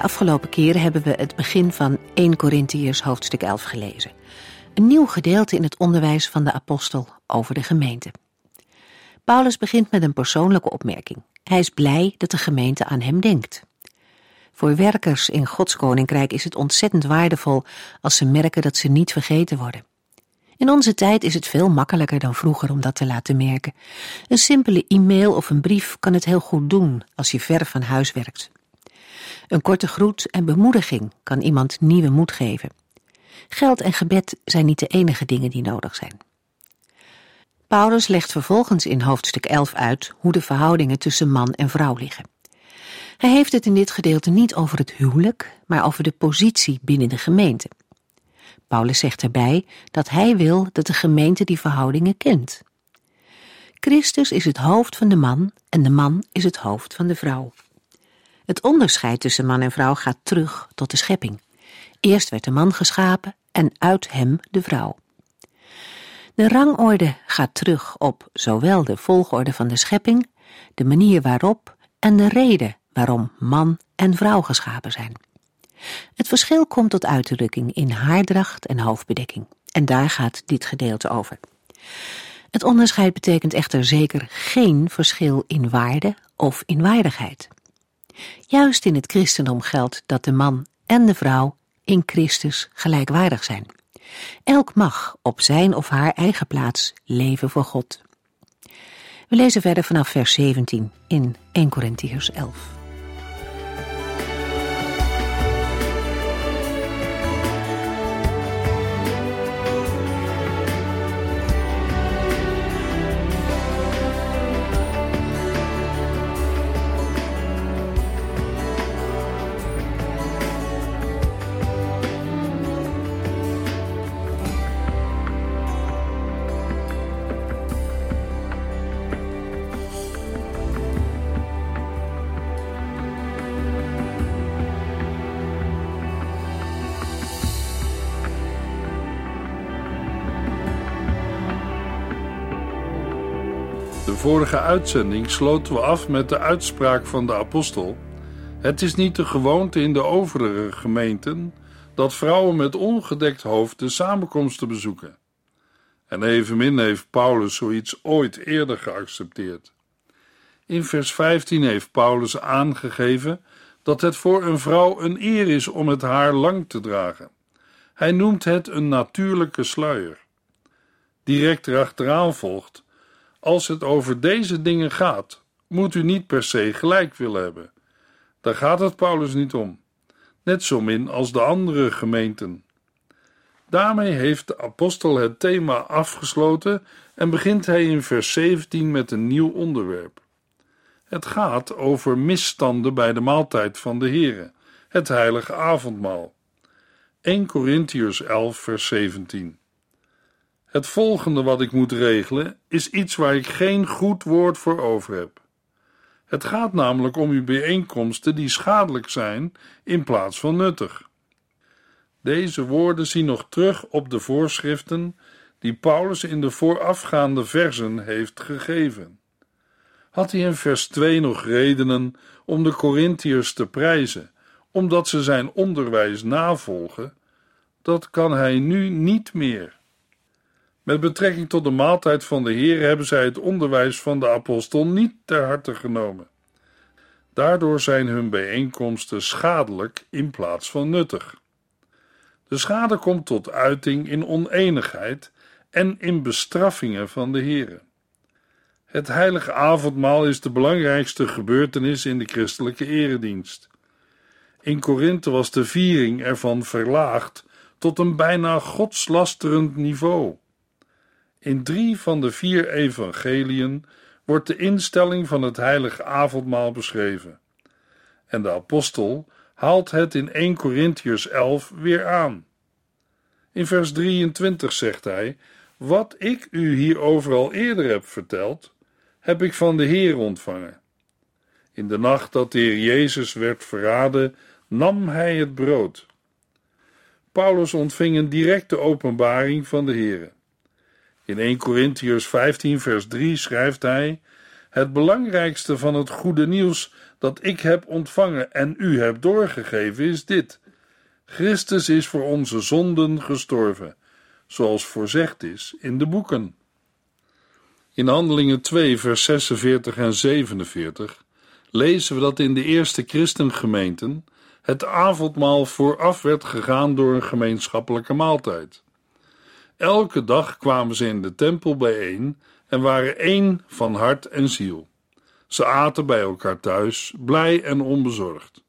De afgelopen keren hebben we het begin van 1 Corinthiërs hoofdstuk 11 gelezen. Een nieuw gedeelte in het onderwijs van de apostel over de gemeente. Paulus begint met een persoonlijke opmerking. Hij is blij dat de gemeente aan hem denkt. Voor werkers in Gods koninkrijk is het ontzettend waardevol als ze merken dat ze niet vergeten worden. In onze tijd is het veel makkelijker dan vroeger om dat te laten merken. Een simpele e-mail of een brief kan het heel goed doen als je ver van huis werkt. Een korte groet en bemoediging kan iemand nieuwe moed geven. Geld en gebed zijn niet de enige dingen die nodig zijn. Paulus legt vervolgens in hoofdstuk 11 uit hoe de verhoudingen tussen man en vrouw liggen. Hij heeft het in dit gedeelte niet over het huwelijk, maar over de positie binnen de gemeente. Paulus zegt erbij dat hij wil dat de gemeente die verhoudingen kent. Christus is het hoofd van de man en de man is het hoofd van de vrouw. Het onderscheid tussen man en vrouw gaat terug tot de schepping. Eerst werd de man geschapen en uit hem de vrouw. De rangorde gaat terug op zowel de volgorde van de schepping, de manier waarop en de reden waarom man en vrouw geschapen zijn. Het verschil komt tot uitdrukking in haardracht en hoofdbedekking. En daar gaat dit gedeelte over. Het onderscheid betekent echter zeker geen verschil in waarde of in waardigheid. Juist in het christendom geldt dat de man en de vrouw in Christus gelijkwaardig zijn. Elk mag op zijn of haar eigen plaats leven voor God. We lezen verder vanaf vers 17 in 1 Corinthiërs 11. Vorige uitzending sloten we af met de uitspraak van de apostel: Het is niet de gewoonte in de overige gemeenten dat vrouwen met ongedekt hoofd de samenkomsten bezoeken. En evenmin heeft Paulus zoiets ooit eerder geaccepteerd. In vers 15 heeft Paulus aangegeven dat het voor een vrouw een eer is om het haar lang te dragen. Hij noemt het een natuurlijke sluier. Direct erachteraan volgt als het over deze dingen gaat, moet u niet per se gelijk willen hebben. Daar gaat het Paulus niet om, net zo min als de andere gemeenten. Daarmee heeft de apostel het thema afgesloten en begint hij in vers 17 met een nieuw onderwerp. Het gaat over misstanden bij de maaltijd van de Here, het heilige avondmaal. 1 Corinthiërs 11 vers 17 het volgende wat ik moet regelen is iets waar ik geen goed woord voor over heb. Het gaat namelijk om uw bijeenkomsten die schadelijk zijn in plaats van nuttig. Deze woorden zien nog terug op de voorschriften die Paulus in de voorafgaande versen heeft gegeven. Had hij in vers 2 nog redenen om de Corinthiërs te prijzen, omdat ze zijn onderwijs navolgen? Dat kan hij nu niet meer. Met betrekking tot de maaltijd van de Heer hebben zij het onderwijs van de apostel niet ter harte genomen. Daardoor zijn hun bijeenkomsten schadelijk in plaats van nuttig. De schade komt tot uiting in oneenigheid en in bestraffingen van de Heer. Het heilige avondmaal is de belangrijkste gebeurtenis in de christelijke eredienst. In Korinthe was de viering ervan verlaagd tot een bijna godslasterend niveau. In drie van de vier evangeliën wordt de instelling van het heilige avondmaal beschreven. En de apostel haalt het in 1 Corinthians 11 weer aan. In vers 23 zegt hij: Wat ik u hierover al eerder heb verteld, heb ik van de Heer ontvangen. In de nacht dat de Heer Jezus werd verraden, nam hij het brood. Paulus ontving een directe openbaring van de Heer. In 1 Corinthians 15, vers 3 schrijft hij: Het belangrijkste van het goede nieuws dat ik heb ontvangen en u heb doorgegeven is dit: Christus is voor onze zonden gestorven, zoals voorzegd is in de boeken. In Handelingen 2, vers 46 en 47 lezen we dat in de eerste christengemeenten het avondmaal vooraf werd gegaan door een gemeenschappelijke maaltijd. Elke dag kwamen ze in de tempel bijeen en waren één van hart en ziel. Ze aten bij elkaar thuis, blij en onbezorgd.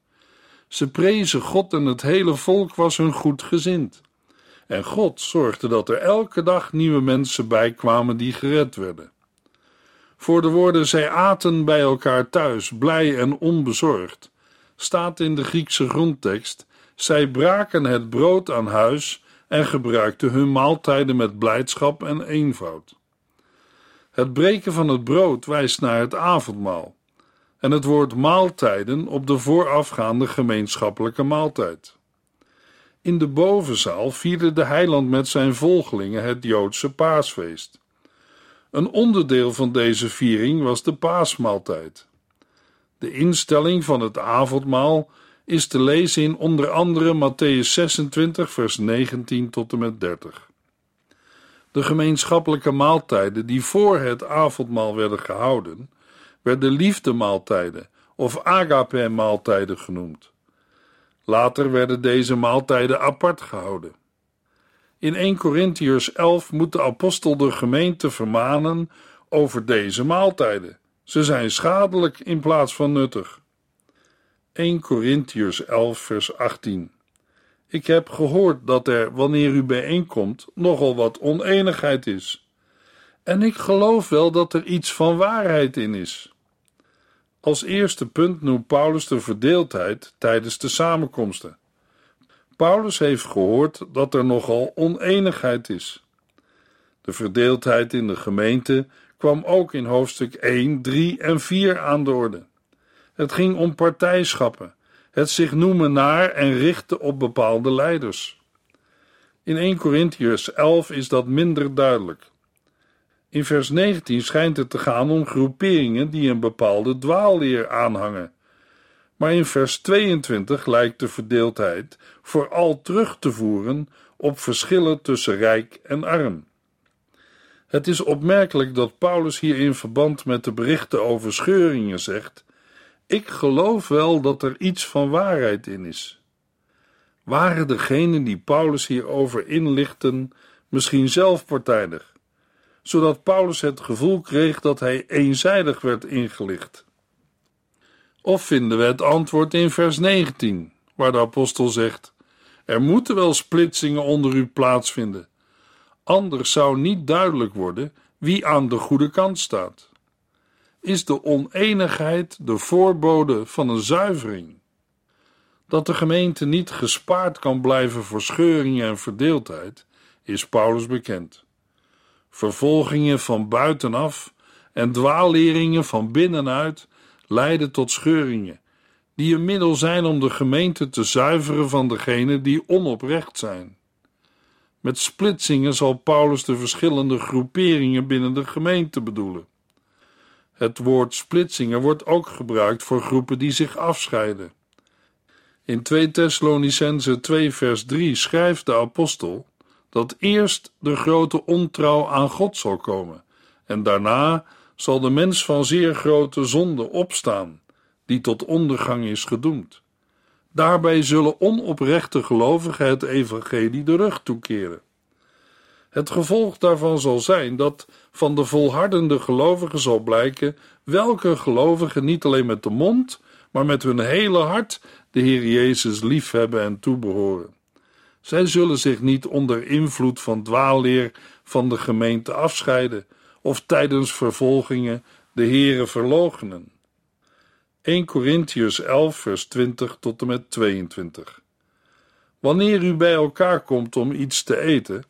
Ze prezen God en het hele volk was hun goed gezind. En God zorgde dat er elke dag nieuwe mensen bij kwamen die gered werden. Voor de woorden zij aten bij elkaar thuis, blij en onbezorgd, staat in de Griekse grondtekst: zij braken het brood aan huis en gebruikten hun maaltijden met blijdschap en eenvoud. Het breken van het brood wijst naar het avondmaal en het woord maaltijden op de voorafgaande gemeenschappelijke maaltijd. In de bovenzaal vierde de heiland met zijn volgelingen het Joodse paasfeest. Een onderdeel van deze viering was de paasmaaltijd. De instelling van het avondmaal is te lezen in onder andere Matthäus 26, vers 19 tot en met 30. De gemeenschappelijke maaltijden die voor het avondmaal werden gehouden, werden liefdemaaltijden of agape-maaltijden genoemd. Later werden deze maaltijden apart gehouden. In 1 Corinthiërs 11 moet de apostel de gemeente vermanen over deze maaltijden. Ze zijn schadelijk in plaats van nuttig. 1 Corinthiërs 11 vers 18 Ik heb gehoord dat er, wanneer u bijeenkomt, nogal wat oneenigheid is. En ik geloof wel dat er iets van waarheid in is. Als eerste punt noemt Paulus de verdeeldheid tijdens de samenkomsten. Paulus heeft gehoord dat er nogal oneenigheid is. De verdeeldheid in de gemeente kwam ook in hoofdstuk 1, 3 en 4 aan de orde. Het ging om partijschappen, het zich noemen naar en richten op bepaalde leiders. In 1 Corinthians 11 is dat minder duidelijk. In vers 19 schijnt het te gaan om groeperingen die een bepaalde dwaalleer aanhangen. Maar in vers 22 lijkt de verdeeldheid vooral terug te voeren op verschillen tussen rijk en arm. Het is opmerkelijk dat Paulus hier in verband met de berichten over scheuringen zegt: Ik geloof wel dat er iets van waarheid in is. Waren degenen die Paulus hierover inlichten misschien zelf partijdig, zodat Paulus het gevoel kreeg dat hij eenzijdig werd ingelicht? Of vinden we het antwoord in vers 19, waar de apostel zegt: Er moeten wel splitsingen onder u plaatsvinden Anders zou niet duidelijk worden wie aan de goede kant staat. Is de oneenigheid de voorbode van een zuivering? Dat de gemeente niet gespaard kan blijven voor scheuringen en verdeeldheid, is Paulus bekend. Vervolgingen van buitenaf en dwaalleringen van binnenuit leiden tot scheuringen, die een middel zijn om de gemeente te zuiveren van degenen die onoprecht zijn. Met splitsingen zal Paulus de verschillende groeperingen binnen de gemeente bedoelen. Het woord splitsingen wordt ook gebruikt voor groepen die zich afscheiden. In 2 Thessalonicense 2 vers 3 schrijft de apostel dat eerst de grote ontrouw aan God zal komen en daarna zal de mens van zeer grote zonde opstaan, die tot ondergang is gedoemd. Daarbij zullen onoprechte gelovigen het evangelie de rug toekeren. Het gevolg daarvan zal zijn dat van de volhardende gelovigen zal blijken welke gelovigen niet alleen met de mond, maar met hun hele hart de Heer Jezus liefhebben en toebehoren. Zij zullen zich niet onder invloed van dwaalleer van de gemeente afscheiden of tijdens vervolgingen de Heere verloochenen. 1 Corinthians 11, vers 20 tot en met 22. Wanneer u bij elkaar komt om iets te eten,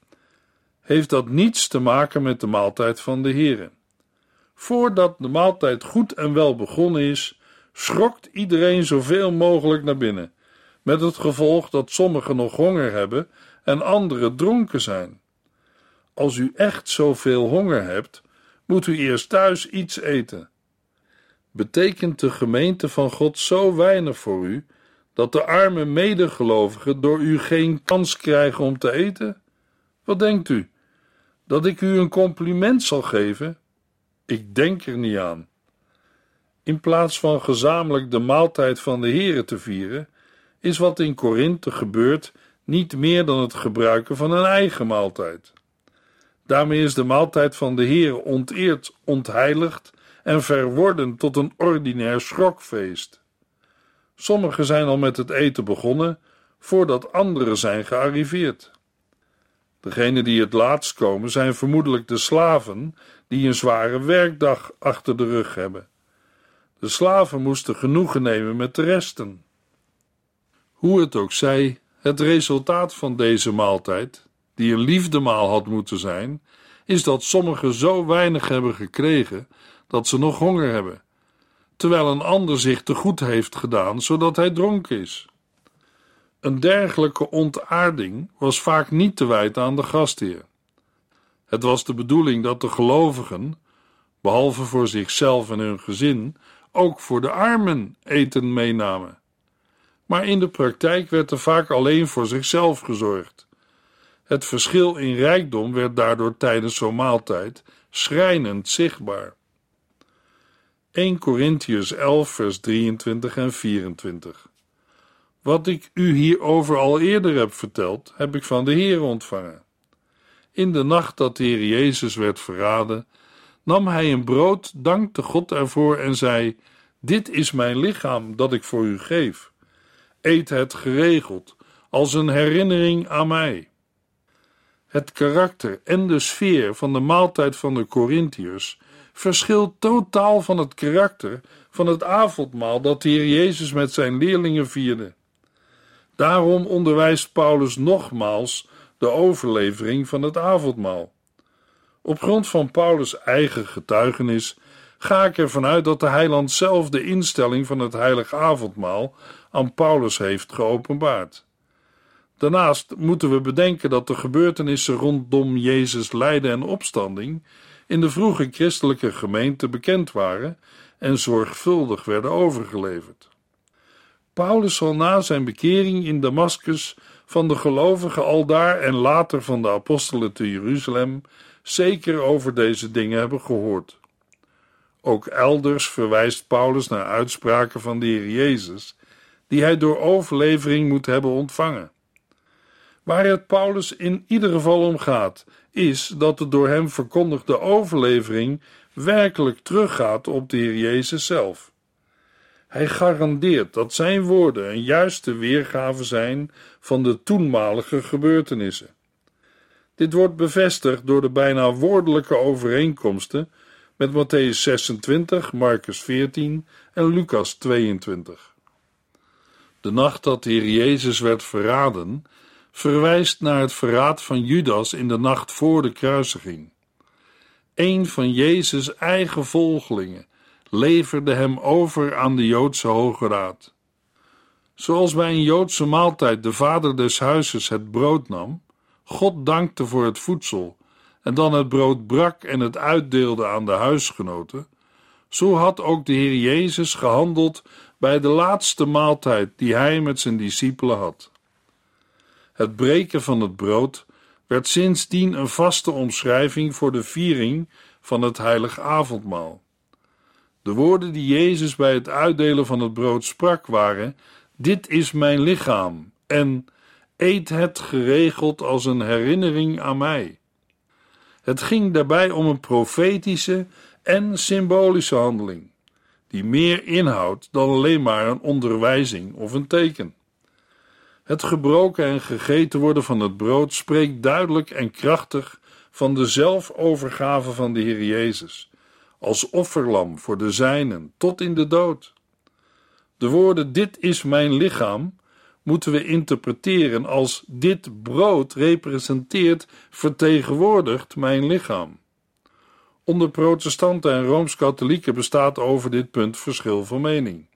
heeft dat niets te maken met de maaltijd van de Here. Voordat de maaltijd goed en wel begonnen is, schrokt iedereen zoveel mogelijk naar binnen, met het gevolg dat sommigen nog honger hebben en anderen dronken zijn. Als u echt zoveel honger hebt, moet u eerst thuis iets eten. Betekent de gemeente van God zo weinig voor u dat de arme medegelovigen door u geen kans krijgen om te eten? Wat denkt u? Dat ik u een compliment zal geven? Ik denk er niet aan. In plaats van gezamenlijk de maaltijd van de Here te vieren, is wat in Korinthe gebeurt niet meer dan het gebruiken van een eigen maaltijd. Daarmee is de maaltijd van de Heer onteerd, ontheiligd en verworden tot een ordinair schrokfeest. Sommigen zijn al met het eten begonnen voordat anderen zijn gearriveerd. Degenen die het laatst komen zijn vermoedelijk de slaven die een zware werkdag achter de rug hebben. De slaven moesten genoegen nemen met de resten. Hoe het ook zij, het resultaat van deze maaltijd, die een liefdemaal had moeten zijn, is dat sommigen zo weinig hebben gekregen dat ze nog honger hebben, terwijl een ander zich te goed heeft gedaan zodat hij dronken is. Een dergelijke ontaarding was vaak niet te wijten aan de gastheer. Het was de bedoeling dat de gelovigen, behalve voor zichzelf en hun gezin, ook voor de armen eten meenamen. Maar in de praktijk werd er vaak alleen voor zichzelf gezorgd. Het verschil in rijkdom werd daardoor tijdens zo'n maaltijd schrijnend zichtbaar. 1 Corinthians 11, vers 23 en 24. Wat ik u hierover al eerder heb verteld, heb ik van de Heer ontvangen. In de nacht dat de Heer Jezus werd verraden, nam hij een brood, dankte God ervoor en zei: Dit is mijn lichaam dat ik voor u geef. Eet het geregeld, als een herinnering aan mij. Het karakter en de sfeer van de maaltijd van de Corinthiërs verschilt totaal van het karakter van het avondmaal dat de Heer Jezus met zijn leerlingen vierde. Daarom onderwijst Paulus nogmaals de overlevering van het avondmaal. Op grond van Paulus' eigen getuigenis ga ik ervan uit dat de heiland zelf de instelling van het heilige avondmaal aan Paulus heeft geopenbaard. Daarnaast moeten we bedenken dat de gebeurtenissen rondom Jezus' lijden en opstanding in de vroege christelijke gemeente bekend waren en zorgvuldig werden overgeleverd. Paulus zal na zijn bekering in Damascus van de gelovigen aldaar en later van de apostelen te Jeruzalem zeker over deze dingen hebben gehoord. Ook elders verwijst Paulus naar uitspraken van de Heer Jezus, die hij door overlevering moet hebben ontvangen. Waar het Paulus in ieder geval om gaat, is dat de door hem verkondigde overlevering werkelijk teruggaat op de Heer Jezus zelf. Hij garandeert dat zijn woorden een juiste weergave zijn van de toenmalige gebeurtenissen. Dit wordt bevestigd door de bijna woordelijke overeenkomsten met Matthäus 26, Marcus 14 en Lucas 22. De nacht dat de Heer Jezus werd verraden, verwijst naar het verraad van Judas in de nacht voor de kruisiging. Een van Jezus' eigen volgelingen leverde hem over aan de Joodse Hoge Raad. Zoals bij een Joodse maaltijd de vader des huizes het brood nam, God dankte voor het voedsel en dan het brood brak en het uitdeelde aan de huisgenoten, zo had ook de Heer Jezus gehandeld bij de laatste maaltijd die hij met zijn discipelen had. Het breken van het brood werd sindsdien een vaste omschrijving voor de viering van het heilig avondmaal. De woorden die Jezus bij het uitdelen van het brood sprak waren: Dit is mijn lichaam en eet het geregeld als een herinnering aan mij. Het ging daarbij om een profetische en symbolische handeling, die meer inhoudt dan alleen maar een onderwijzing of een teken. Het gebroken en gegeten worden van het brood spreekt duidelijk en krachtig van de zelfovergave van de Heer Jezus, als offerlam voor de zijnen tot in de dood. De woorden dit is mijn lichaam moeten we interpreteren als dit brood representeert, vertegenwoordigt mijn lichaam. Onder protestanten en rooms-katholieken bestaat over dit punt verschil van mening.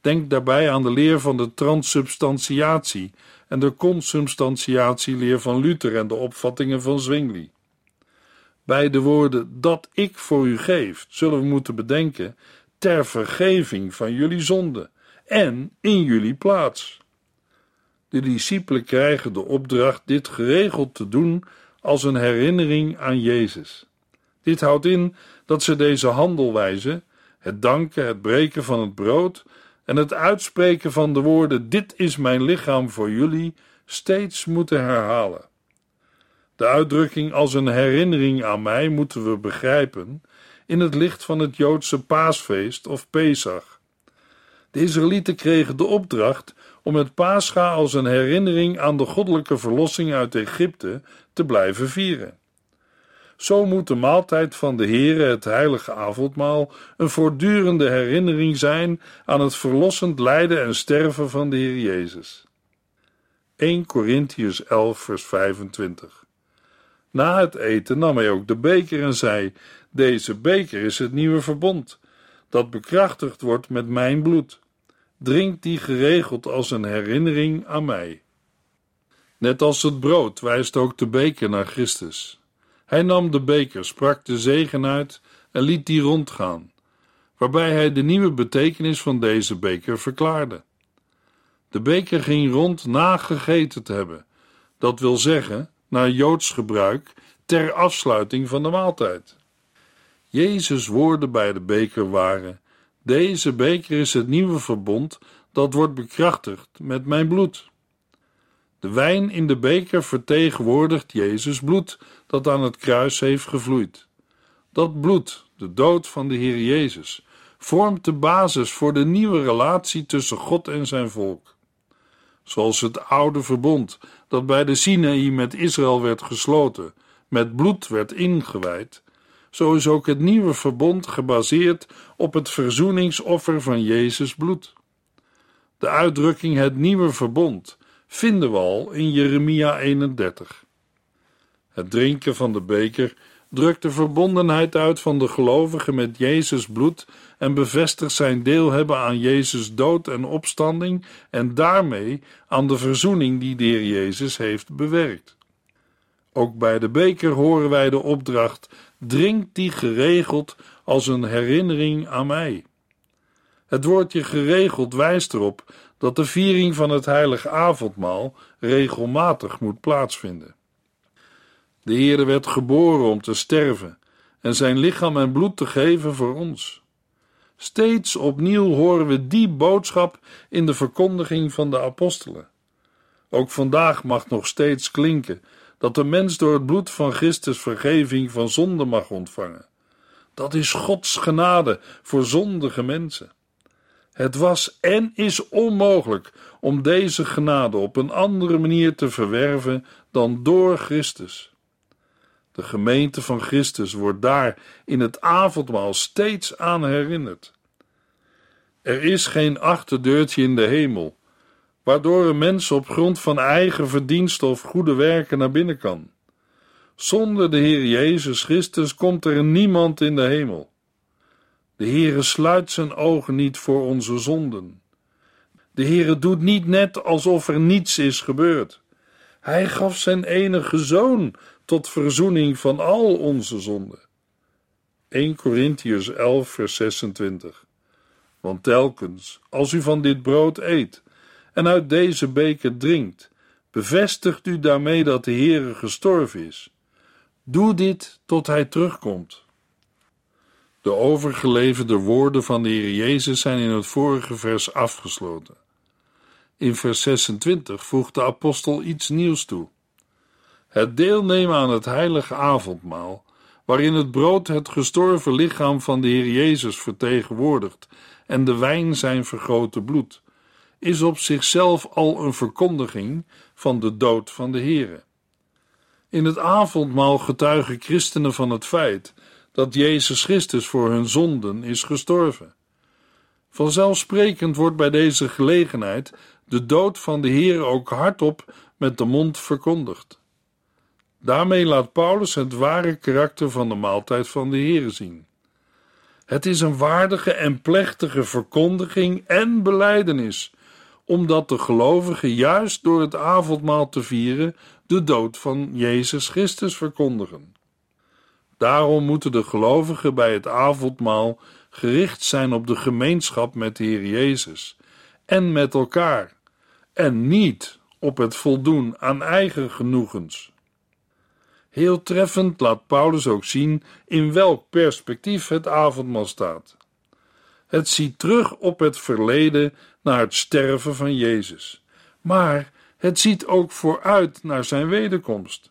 Denk daarbij aan de leer van de transsubstantiatie en de consubstantiatieleer van Luther en de opvattingen van Zwingli. Bij de woorden dat ik voor u geef, zullen we moeten bedenken ter vergeving van jullie zonde en in jullie plaats. De discipelen krijgen de opdracht dit geregeld te doen als een herinnering aan Jezus. Dit houdt in dat ze deze handelwijze, het danken, het breken van het brood en het uitspreken van de woorden: Dit is mijn lichaam voor jullie, steeds moeten herhalen. De uitdrukking als een herinnering aan mij moeten we begrijpen in het licht van het Joodse paasfeest of Pesach. De Israëlieten kregen de opdracht om het Pascha als een herinnering aan de goddelijke verlossing uit Egypte te blijven vieren. Zo moet de maaltijd van de Heere, het heilige avondmaal, een voortdurende herinnering zijn aan het verlossend lijden en sterven van de Heer Jezus. 1 Corinthians 11 vers 25 Na het eten nam hij ook de beker en zei, deze beker is het nieuwe verbond, dat bekrachtigd wordt met mijn bloed. Drink die geregeld als een herinnering aan mij. Net als het brood wijst ook de beker naar Christus. Hij nam de beker, sprak de zegen uit en liet die rondgaan, waarbij hij de nieuwe betekenis van deze beker verklaarde. De beker ging rond na gegeten te hebben, dat wil zeggen, naar Joods gebruik, ter afsluiting van de maaltijd. Jezus' woorden bij de beker waren: Deze beker is het nieuwe verbond dat wordt bekrachtigd met mijn bloed. De wijn in de beker vertegenwoordigt Jezus' bloed dat aan het kruis heeft gevloeid. Dat bloed, de dood van de Heer Jezus, vormt de basis voor de nieuwe relatie tussen God en zijn volk. Zoals het oude verbond dat bij de Sinaï met Israël werd gesloten, met bloed werd ingewijd, zo is ook het nieuwe verbond gebaseerd op het verzoeningsoffer van Jezus bloed. De uitdrukking het nieuwe verbond vinden we al in Jeremia 31. Het drinken van de beker drukt de verbondenheid uit van de gelovigen met Jezus bloed en bevestigt zijn deel hebben aan Jezus dood en opstanding en daarmee aan de verzoening die de Heer Jezus heeft bewerkt. Ook bij de beker horen wij de opdracht: drink die geregeld als een herinnering aan mij. Het woordje geregeld wijst erop dat de viering van het heilige avondmaal regelmatig moet plaatsvinden. De Heerde werd geboren om te sterven en zijn lichaam en bloed te geven voor ons. Steeds opnieuw horen we die boodschap in de verkondiging van de apostelen. Ook vandaag mag nog steeds klinken dat de mens door het bloed van Christus vergeving van zonde mag ontvangen. Dat is Gods genade voor zondige mensen. Het was en is onmogelijk om deze genade op een andere manier te verwerven dan door Christus. De gemeente van Christus wordt daar in het avondmaal steeds aan herinnerd. Er is geen achterdeurtje in de hemel, waardoor een mens op grond van eigen verdiensten of goede werken naar binnen kan. Zonder de Heer Jezus Christus komt er niemand in de hemel. De Heere sluit zijn ogen niet voor onze zonden. De Heere doet niet net alsof er niets is gebeurd. Hij gaf zijn enige zoon tot verzoening van al onze zonden. 1 Corinthians 11 vers 26 Want telkens, als u van dit brood eet en uit deze beker drinkt, bevestigt u daarmee dat de Heere gestorven is. Doe dit tot hij terugkomt. De overgeleverde woorden van de Heer Jezus zijn in het vorige vers afgesloten. In vers 26 voegt de apostel iets nieuws toe. Het deelnemen aan het heilige avondmaal, waarin het brood het gestorven lichaam van de Heer Jezus vertegenwoordigt en de wijn zijn vergrote bloed, is op zichzelf al een verkondiging van de dood van de Heere. In het avondmaal getuigen christenen van het feit dat Jezus Christus voor hun zonden is gestorven. Vanzelfsprekend wordt bij deze gelegenheid de dood van de Heer ook hardop met de mond verkondigd. Daarmee laat Paulus het ware karakter van de maaltijd van de Heer zien. Het is een waardige en plechtige verkondiging en beleidenis, omdat de gelovigen juist door het avondmaal te vieren de dood van Jezus Christus verkondigen. Daarom moeten de gelovigen bij het avondmaal gericht zijn op de gemeenschap met de Heer Jezus en met elkaar, en niet op het voldoen aan eigen genoegens. Heel treffend laat Paulus ook zien in welk perspectief het avondmaal staat. Het ziet terug op het verleden naar het sterven van Jezus, maar het ziet ook vooruit naar zijn wederkomst.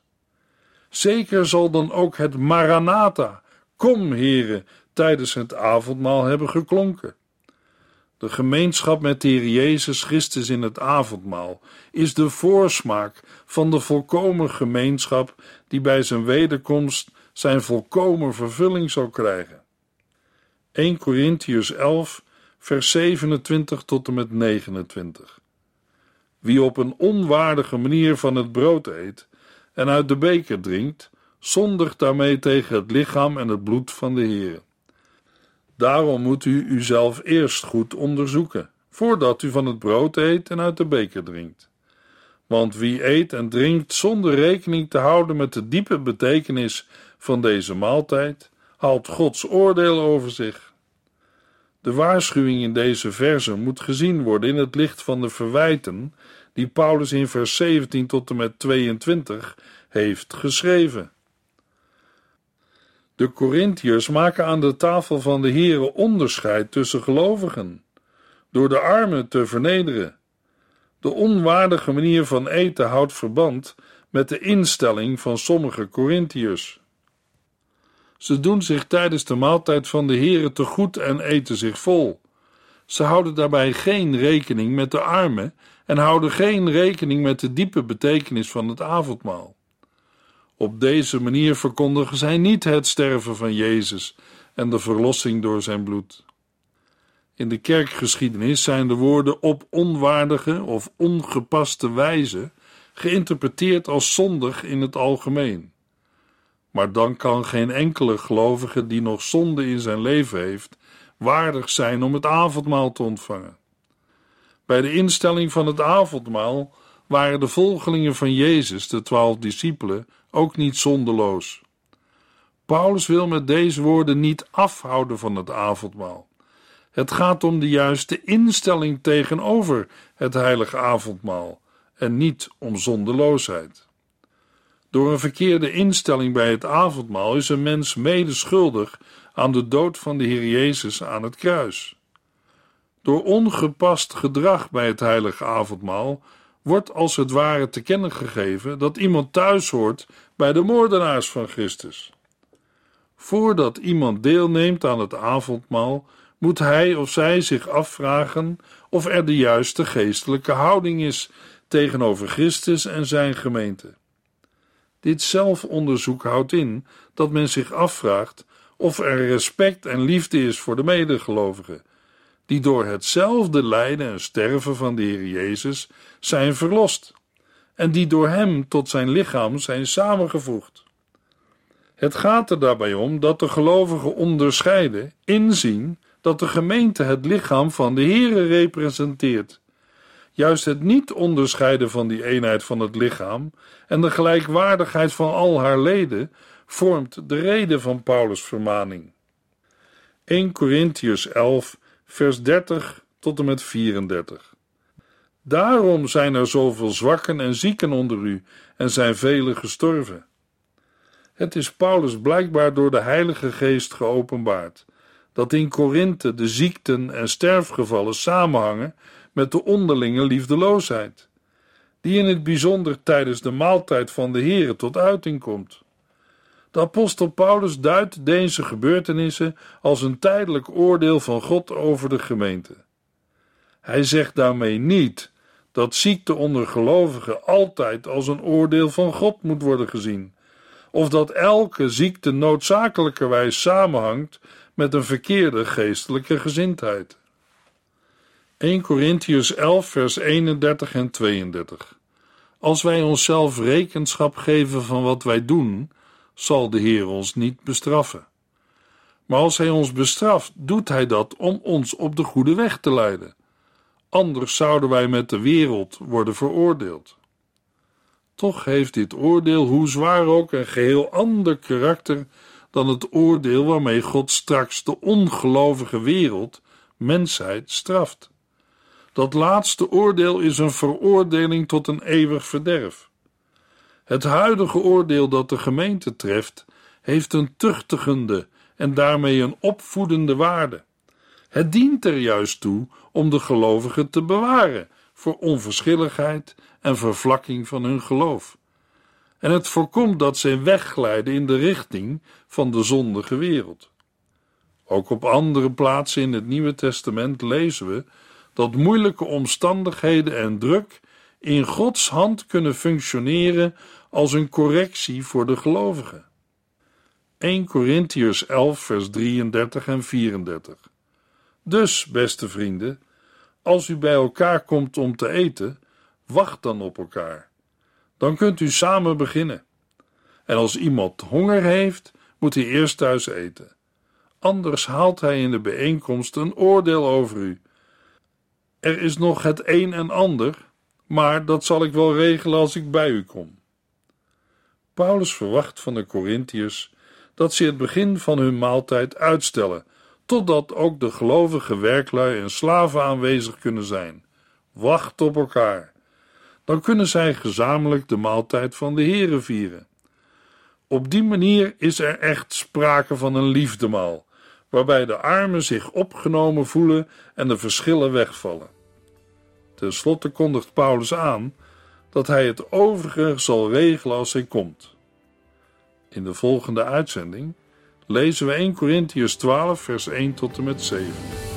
Zeker zal dan ook het Maranatha, kom Heere, tijdens het avondmaal hebben geklonken. De gemeenschap met de Heer Jezus Christus in het avondmaal is de voorsmaak van de volkomen gemeenschap die bij zijn wederkomst zijn volkomen vervulling zal krijgen. 1 Corinthians 11, vers 27 tot en met 29. Wie op een onwaardige manier van het brood eet en uit de beker drinkt, zondigt daarmee tegen het lichaam en het bloed van de Heer. Daarom moet u uzelf eerst goed onderzoeken, voordat u van het brood eet en uit de beker drinkt. Want wie eet en drinkt zonder rekening te houden met de diepe betekenis van deze maaltijd, haalt Gods oordeel over zich. De waarschuwing in deze verse moet gezien worden in het licht van de verwijten die Paulus in vers 17 tot en met 22 heeft geschreven. De Corinthiërs maken aan de tafel van de Here onderscheid tussen gelovigen, door de armen te vernederen. De onwaardige manier van eten houdt verband met de instelling van sommige Corinthiërs. Ze doen zich tijdens de maaltijd van de Here te goed en eten zich vol. Ze houden daarbij geen rekening met de armen en houden geen rekening met de diepe betekenis van het avondmaal. Op deze manier verkondigen zij niet het sterven van Jezus en de verlossing door zijn bloed. In de kerkgeschiedenis zijn de woorden op onwaardige of ongepaste wijze geïnterpreteerd als zondig in het algemeen. Maar dan kan geen enkele gelovige die nog zonde in zijn leven heeft, waardig zijn om het avondmaal te ontvangen. Bij de instelling van het avondmaal waren de volgelingen van Jezus, de twaalf discipelen, ook niet zonderloos. Paulus wil met deze woorden niet afhouden van het avondmaal. Het gaat om de juiste instelling tegenover het heilige avondmaal en niet om zonderloosheid. Door een verkeerde instelling bij het avondmaal is een mens mede schuldig aan de dood van de Heer Jezus aan het kruis. Door ongepast gedrag bij het heilige avondmaal wordt als het ware te kennen gegeven dat iemand thuis hoort bij de moordenaars van Christus. Voordat iemand deelneemt aan het avondmaal, moet hij of zij zich afvragen of er de juiste geestelijke houding is tegenover Christus en zijn gemeente. Dit zelfonderzoek houdt in dat men zich afvraagt of er respect en liefde is voor de medegelovigen, die door hetzelfde lijden en sterven van de Heer Jezus zijn verlost en die door Hem tot zijn lichaam zijn samengevoegd. Het gaat er daarbij om dat de gelovigen onderscheiden, inzien dat de gemeente het lichaam van de Heere representeert. Juist het niet onderscheiden van die eenheid van het lichaam en de gelijkwaardigheid van al haar leden vormt de reden van Paulus' vermaning. 1 Corinthians 11, vers 30 tot en met 34. Daarom zijn er zoveel zwakken en zieken onder u en zijn velen gestorven. Het is Paulus blijkbaar door de Heilige Geest geopenbaard dat in Korinthe de ziekten en sterfgevallen samenhangen met de onderlinge liefdeloosheid, die in het bijzonder tijdens de maaltijd van de Here tot uiting komt. De apostel Paulus duidt deze gebeurtenissen als een tijdelijk oordeel van God over de gemeente. Hij zegt daarmee niet dat ziekte onder gelovigen altijd als een oordeel van God moet worden gezien, of dat elke ziekte noodzakelijkerwijs samenhangt met een verkeerde geestelijke gezindheid. 1 Corinthians 11, vers 31 en 32. Als wij onszelf rekenschap geven van wat wij doen, zal de Heer ons niet bestraffen. Maar als Hij ons bestraft, doet Hij dat om ons op de goede weg te leiden. Anders zouden wij met de wereld worden veroordeeld. Toch heeft dit oordeel, hoe zwaar ook, een geheel ander karakter dan het oordeel waarmee God straks de ongelovige wereld, mensheid, straft. Dat laatste oordeel is een veroordeling tot een eeuwig verderf. Het huidige oordeel dat de gemeente treft, heeft een tuchtigende en daarmee een opvoedende waarde. Het dient er juist toe om de gelovigen te bewaren voor onverschilligheid en vervlakking van hun geloof. En het voorkomt dat zij wegglijden in de richting van de zondige wereld. Ook op andere plaatsen in het Nieuwe Testament lezen we dat moeilijke omstandigheden en druk in Gods hand kunnen functioneren als een correctie voor de gelovigen. 1 Corinthiërs 11, vers 33 en 34. Dus, beste vrienden, als u bij elkaar komt om te eten, wacht dan op elkaar. Dan kunt u samen beginnen. En als iemand honger heeft, moet hij eerst thuis eten. Anders haalt hij in de bijeenkomst een oordeel over u. Er is nog het een en ander, maar dat zal ik wel regelen als ik bij u kom. Paulus verwacht van de Corinthiërs dat ze het begin van hun maaltijd uitstellen, totdat ook de gelovige werklui en slaven aanwezig kunnen zijn. Wacht op elkaar. Dan kunnen zij gezamenlijk de maaltijd van de Here vieren. Op die manier is er echt sprake van een liefdemaal, waarbij de armen zich opgenomen voelen en de verschillen wegvallen. Ten slotte kondigt Paulus aan dat hij het overige zal regelen als hij komt. In de volgende uitzending lezen we 1 Corinthians 12, vers 1 tot en met 7.